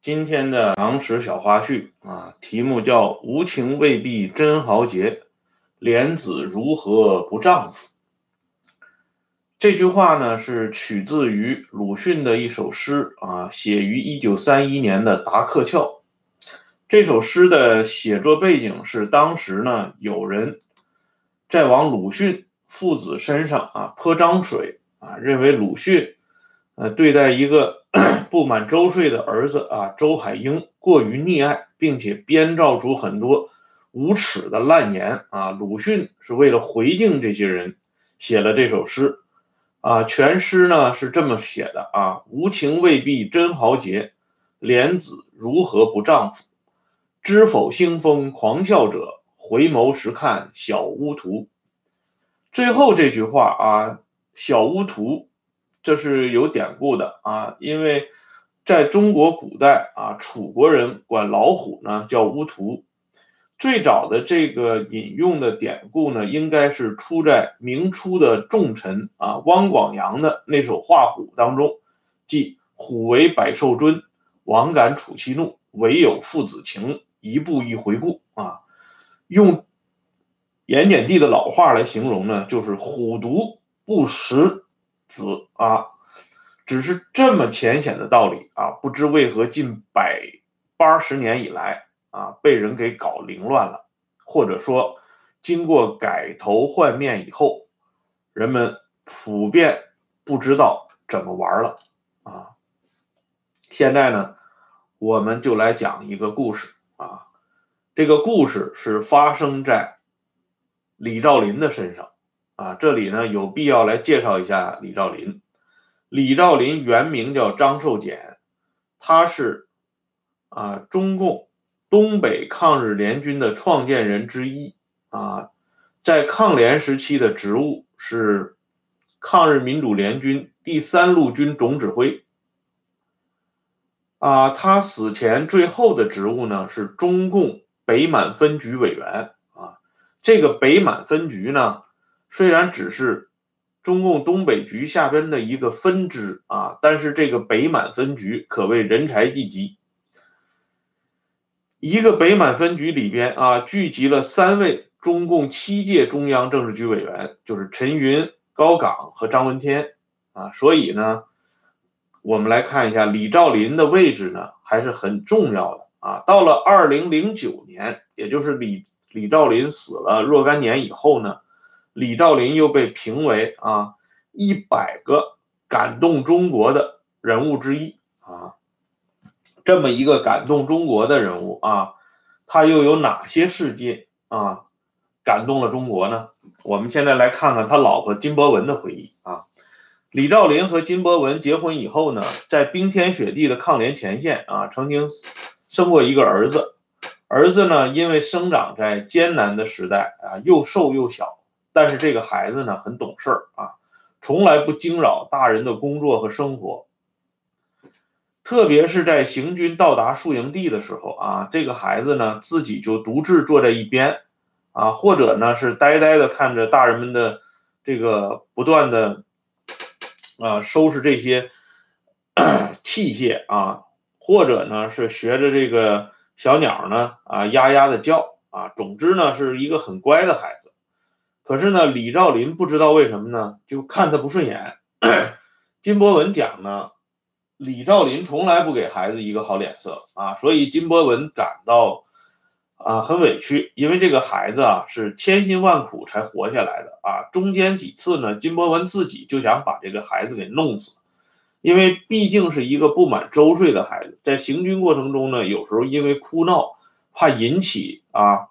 今天的唐史小花絮啊，题目叫“无情未必真豪杰，莲子如何不丈夫”。这句话呢是取自于鲁迅的一首诗啊，写于一九三一年的《达克俏》。这首诗的写作背景是当时呢有人在往鲁迅父子身上啊泼脏水啊，认为鲁迅呃对待一个。不满周岁的儿子啊，周海婴过于溺爱，并且编造出很多无耻的烂言啊。鲁迅是为了回敬这些人，写了这首诗啊。全诗呢是这么写的啊：无情未必真豪杰，莲子如何不丈夫？知否兴风狂笑者，回眸时看小巫徒。最后这句话啊，小巫徒。这是有典故的啊，因为在中国古代啊，楚国人管老虎呢叫乌图。最早的这个引用的典故呢，应该是出在明初的重臣啊汪广洋的那首画虎当中，即“虎为百兽尊，王敢处其怒，唯有父子情，一步一回顾”啊。用盐碱地的老话来形容呢，就是虎毒不食。子啊，只是这么浅显的道理啊，不知为何近百八十年以来啊，被人给搞凌乱了，或者说，经过改头换面以后，人们普遍不知道怎么玩了啊。现在呢，我们就来讲一个故事啊，这个故事是发生在李兆林的身上。啊，这里呢有必要来介绍一下李兆林。李兆林原名叫张寿俭，他是啊中共东北抗日联军的创建人之一啊，在抗联时期的职务是抗日民主联军第三路军总指挥。啊，他死前最后的职务呢是中共北满分局委员啊，这个北满分局呢。虽然只是中共东北局下边的一个分支啊，但是这个北满分局可谓人才济济。一个北满分局里边啊，聚集了三位中共七届中央政治局委员，就是陈云、高岗和张闻天啊。所以呢，我们来看一下李兆林的位置呢，还是很重要的啊。到了二零零九年，也就是李李兆林死了若干年以后呢。李兆林又被评为啊一百个感动中国的人物之一啊，这么一个感动中国的人物啊，他又有哪些事迹啊感动了中国呢？我们现在来看看他老婆金伯文的回忆啊。李兆林和金伯文结婚以后呢，在冰天雪地的抗联前线啊，曾经生过一个儿子，儿子呢因为生长在艰难的时代啊，又瘦又小。但是这个孩子呢，很懂事儿啊，从来不惊扰大人的工作和生活。特别是在行军到达宿营地的时候啊，这个孩子呢，自己就独自坐在一边，啊，或者呢是呆呆的看着大人们的这个不断的啊收拾这些 器械啊，或者呢是学着这个小鸟呢啊呀呀的叫啊，总之呢是一个很乖的孩子。可是呢，李兆林不知道为什么呢，就看他不顺眼。金博文讲呢，李兆林从来不给孩子一个好脸色啊，所以金博文感到啊很委屈，因为这个孩子啊是千辛万苦才活下来的啊。中间几次呢，金博文自己就想把这个孩子给弄死，因为毕竟是一个不满周岁的孩子，在行军过程中呢，有时候因为哭闹，怕引起啊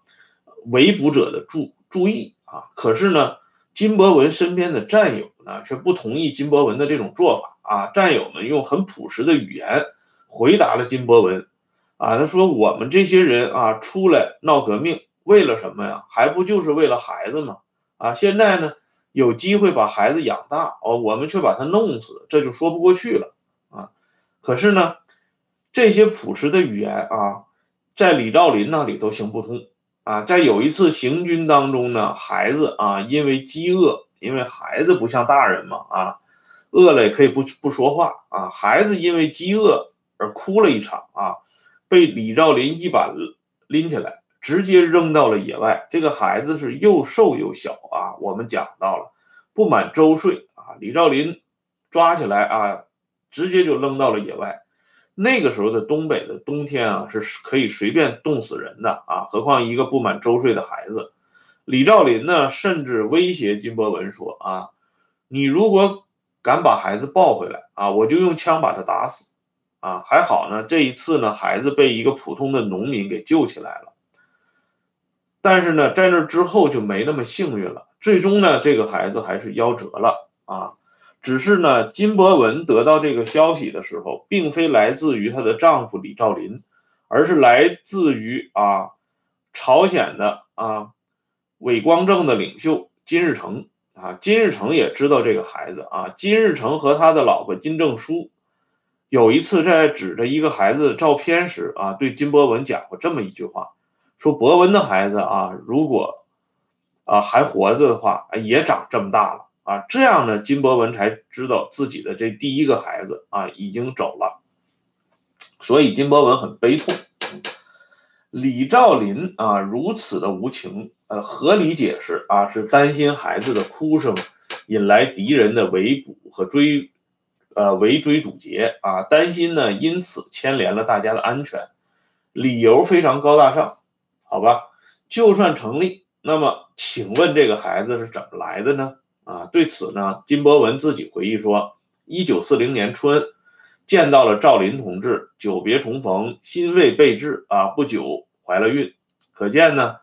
围捕者的注注意。啊，可是呢，金伯文身边的战友呢，却不同意金伯文的这种做法啊。战友们用很朴实的语言回答了金伯文，啊，他说：“我们这些人啊，出来闹革命，为了什么呀？还不就是为了孩子吗？啊，现在呢，有机会把孩子养大，哦，我们却把他弄死，这就说不过去了啊。可是呢，这些朴实的语言啊，在李兆林那里都行不通。”啊，在有一次行军当中呢，孩子啊，因为饥饿，因为孩子不像大人嘛，啊，饿了也可以不不说话啊，孩子因为饥饿而哭了一场啊，被李兆林一把拎起来，直接扔到了野外。这个孩子是又瘦又小啊，我们讲到了不满周岁啊，李兆林抓起来啊，直接就扔到了野外。那个时候的东北的冬天啊，是可以随便冻死人的啊，何况一个不满周岁的孩子。李兆林呢，甚至威胁金伯文说啊，你如果敢把孩子抱回来啊，我就用枪把他打死，啊，还好呢，这一次呢，孩子被一个普通的农民给救起来了。但是呢，在那之后就没那么幸运了，最终呢，这个孩子还是夭折了啊。只是呢，金伯文得到这个消息的时候，并非来自于她的丈夫李兆林，而是来自于啊，朝鲜的啊，伪光正的领袖金日成。啊，金日成也知道这个孩子啊。金日成和他的老婆金正淑有一次在指着一个孩子照片时啊，对金伯文讲过这么一句话：说伯文的孩子啊，如果啊还活着的话，也长这么大了啊。这样呢，金伯文才知道自己的这第一个孩子啊已经走了，所以金伯文很悲痛。李兆林啊，如此的无情。呃，合理解释啊，是担心孩子的哭声引来敌人的围捕和追，呃围追堵截啊，担心呢，因此牵连了大家的安全，理由非常高大上，好吧？就算成立，那么请问这个孩子是怎么来的呢？啊，对此呢，金伯文自己回忆说，一九四零年春见到了赵林同志，久别重逢，欣慰备至啊，不久怀了孕，可见呢。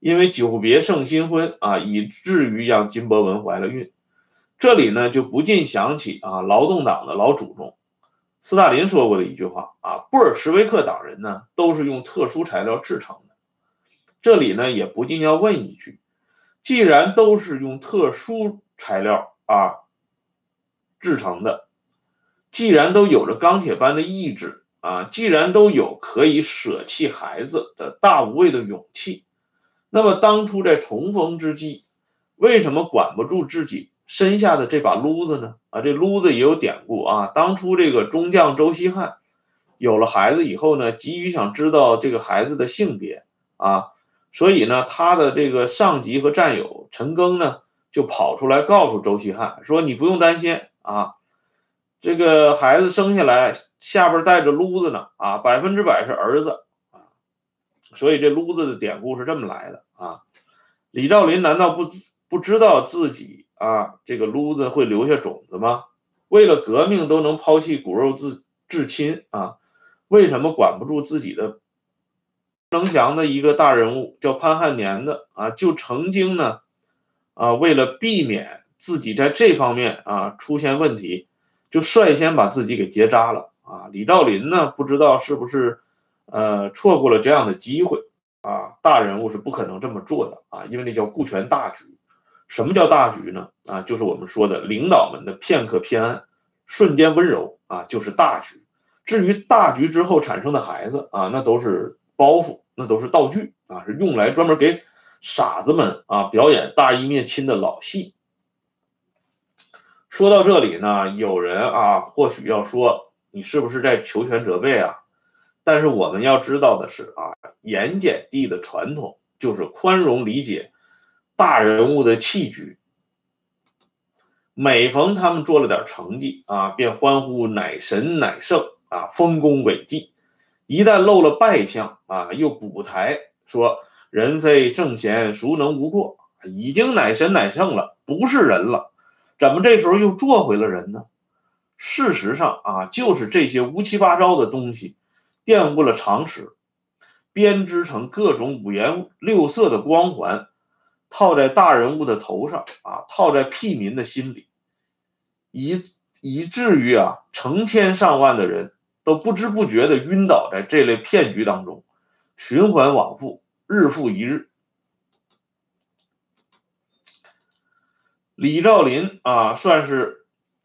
因为久别胜新婚啊，以至于让金伯文怀了孕。这里呢就不禁想起啊，劳动党的老祖宗斯大林说过的一句话啊，布尔什维克党人呢都是用特殊材料制成的。这里呢也不禁要问一句，既然都是用特殊材料啊制成的，既然都有着钢铁般的意志啊，既然都有可以舍弃孩子的大无畏的勇气。那么当初在重逢之际，为什么管不住自己身下的这把撸子呢？啊，这撸子也有典故啊。当初这个中将周希汉有了孩子以后呢，急于想知道这个孩子的性别啊，所以呢，他的这个上级和战友陈赓呢，就跑出来告诉周希汉说：“你不用担心啊，这个孩子生下来下边带着撸子呢，啊，百分之百是儿子。”所以这撸子的典故是这么来的啊，李兆林难道不不知道自己啊这个撸子会留下种子吗？为了革命都能抛弃骨肉至至亲啊，为什么管不住自己的能祥的一个大人物叫潘汉年的啊，就曾经呢啊为了避免自己在这方面啊出现问题，就率先把自己给结扎了啊。李兆林呢不知道是不是。呃，错过了这样的机会啊！大人物是不可能这么做的啊，因为那叫顾全大局。什么叫大局呢？啊，就是我们说的领导们的片刻偏安，瞬间温柔啊，就是大局。至于大局之后产生的孩子啊，那都是包袱，那都是道具啊，是用来专门给傻子们啊表演大义灭亲的老戏。说到这里呢，有人啊，或许要说，你是不是在求全责备啊？但是我们要知道的是啊，盐碱地的传统就是宽容理解大人物的弃局。每逢他们做了点成绩啊，便欢呼乃神乃圣啊，丰功伟绩；一旦露了败相啊，又补台说人非圣贤，孰能无过？已经乃神乃圣了，不是人了，怎么这时候又做回了人呢？事实上啊，就是这些乌七八糟的东西。玷污了常识，编织成各种五颜六色的光环，套在大人物的头上啊，套在屁民的心里，以以至于啊，成千上万的人都不知不觉的晕倒在这类骗局当中，循环往复，日复一日。李兆林啊，算是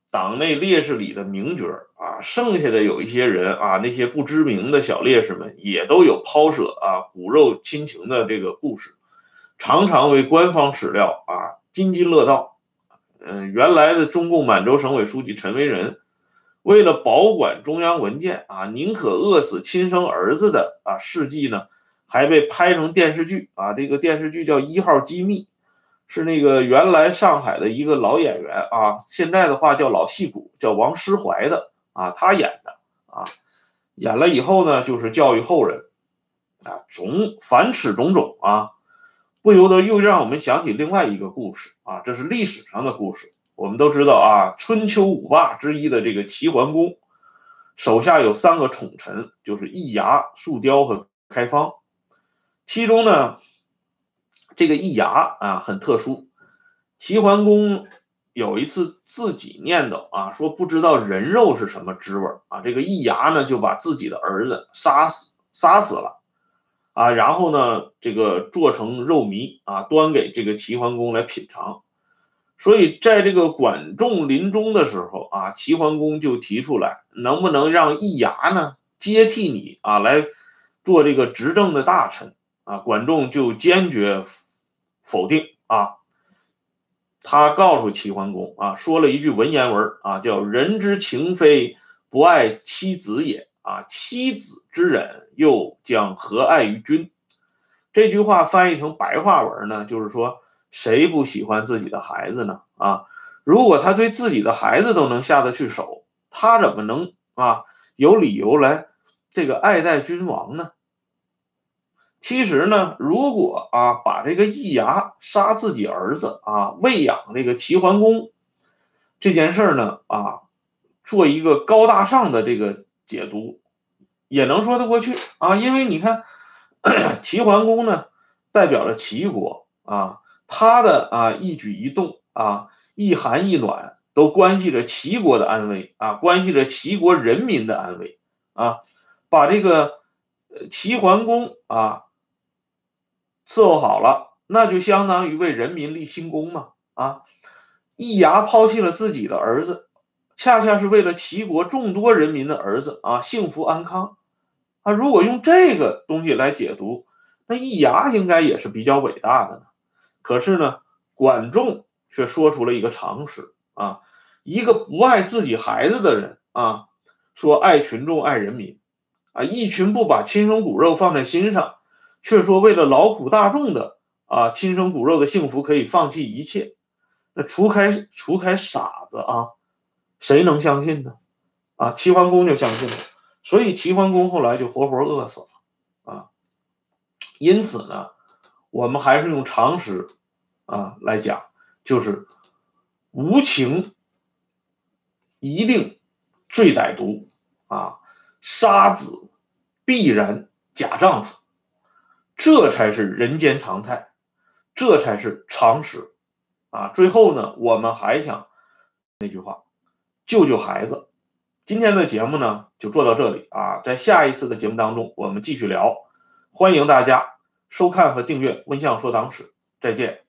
党内烈士里的名角。啊，剩下的有一些人啊，那些不知名的小烈士们也都有抛舍啊骨肉亲情的这个故事，常常为官方史料啊津津乐道。嗯，原来的中共满洲省委书记陈维仁，为了保管中央文件啊，宁可饿死亲生儿子的啊事迹呢，还被拍成电视剧啊。这个电视剧叫《一号机密》，是那个原来上海的一个老演员啊，现在的话叫老戏骨，叫王诗怀的啊，他演的啊。演了以后呢，就是教育后人啊，种凡此种种啊，不由得又让我们想起另外一个故事啊，这是历史上的故事。我们都知道啊，春秋五霸之一的这个齐桓公，手下有三个宠臣，就是易牙、树雕和开方。其中呢，这个易牙啊很特殊。齐桓公有一次自己念叨啊，说不知道人肉是什么滋味啊。这个易牙呢就把自己的儿子杀死，杀死了啊，然后呢这个做成肉糜啊，端给这个齐桓公来品尝。所以，在这个管仲临终的时候啊，齐桓公就提出来，能不能让易牙呢接替你啊，来做这个执政的大臣啊？管仲就坚决否定啊。他告诉齐桓公啊，说了一句文言文啊，叫“人之情非不爱妻子也啊，妻子之忍又将何爱于君？”这句话翻译成白话文呢，就是说。谁不喜欢自己的孩子呢？啊，如果他对自己的孩子都能下得去手，他怎么能啊有理由来这个爱戴君王呢？其实呢，如果啊把这个易牙杀自己儿子啊喂养这个齐桓公这件事呢啊做一个高大上的这个解读，也能说得过去啊，因为你看 齐桓公呢代表了齐国啊。他的啊一举一动啊一寒一暖都关系着齐国的安危啊，关系着齐国人民的安危啊，把这个齐桓公啊伺候好了，那就相当于为人民立新功嘛啊！易牙抛弃了自己的儿子，恰恰是为了齐国众多人民的儿子啊幸福安康啊！如果用这个东西来解读，那易牙应该也是比较伟大的呢。可是呢，管仲却说出了一个常识啊，一个不爱自己孩子的人啊，说爱群众爱人民，啊，一群不把亲生骨肉放在心上，却说为了劳苦大众的啊亲生骨肉的幸福可以放弃一切，那除开除开傻子啊，谁能相信呢？啊，齐桓公就相信了，所以齐桓公后来就活活饿死了啊，因此呢。我们还是用常识啊来讲，就是无情一定最歹毒啊，杀子必然假丈夫，这才是人间常态，这才是常识啊。最后呢，我们还想那句话，救救孩子。今天的节目呢就做到这里啊，在下一次的节目当中，我们继续聊，欢迎大家。收看和订阅《温相说党史》，再见。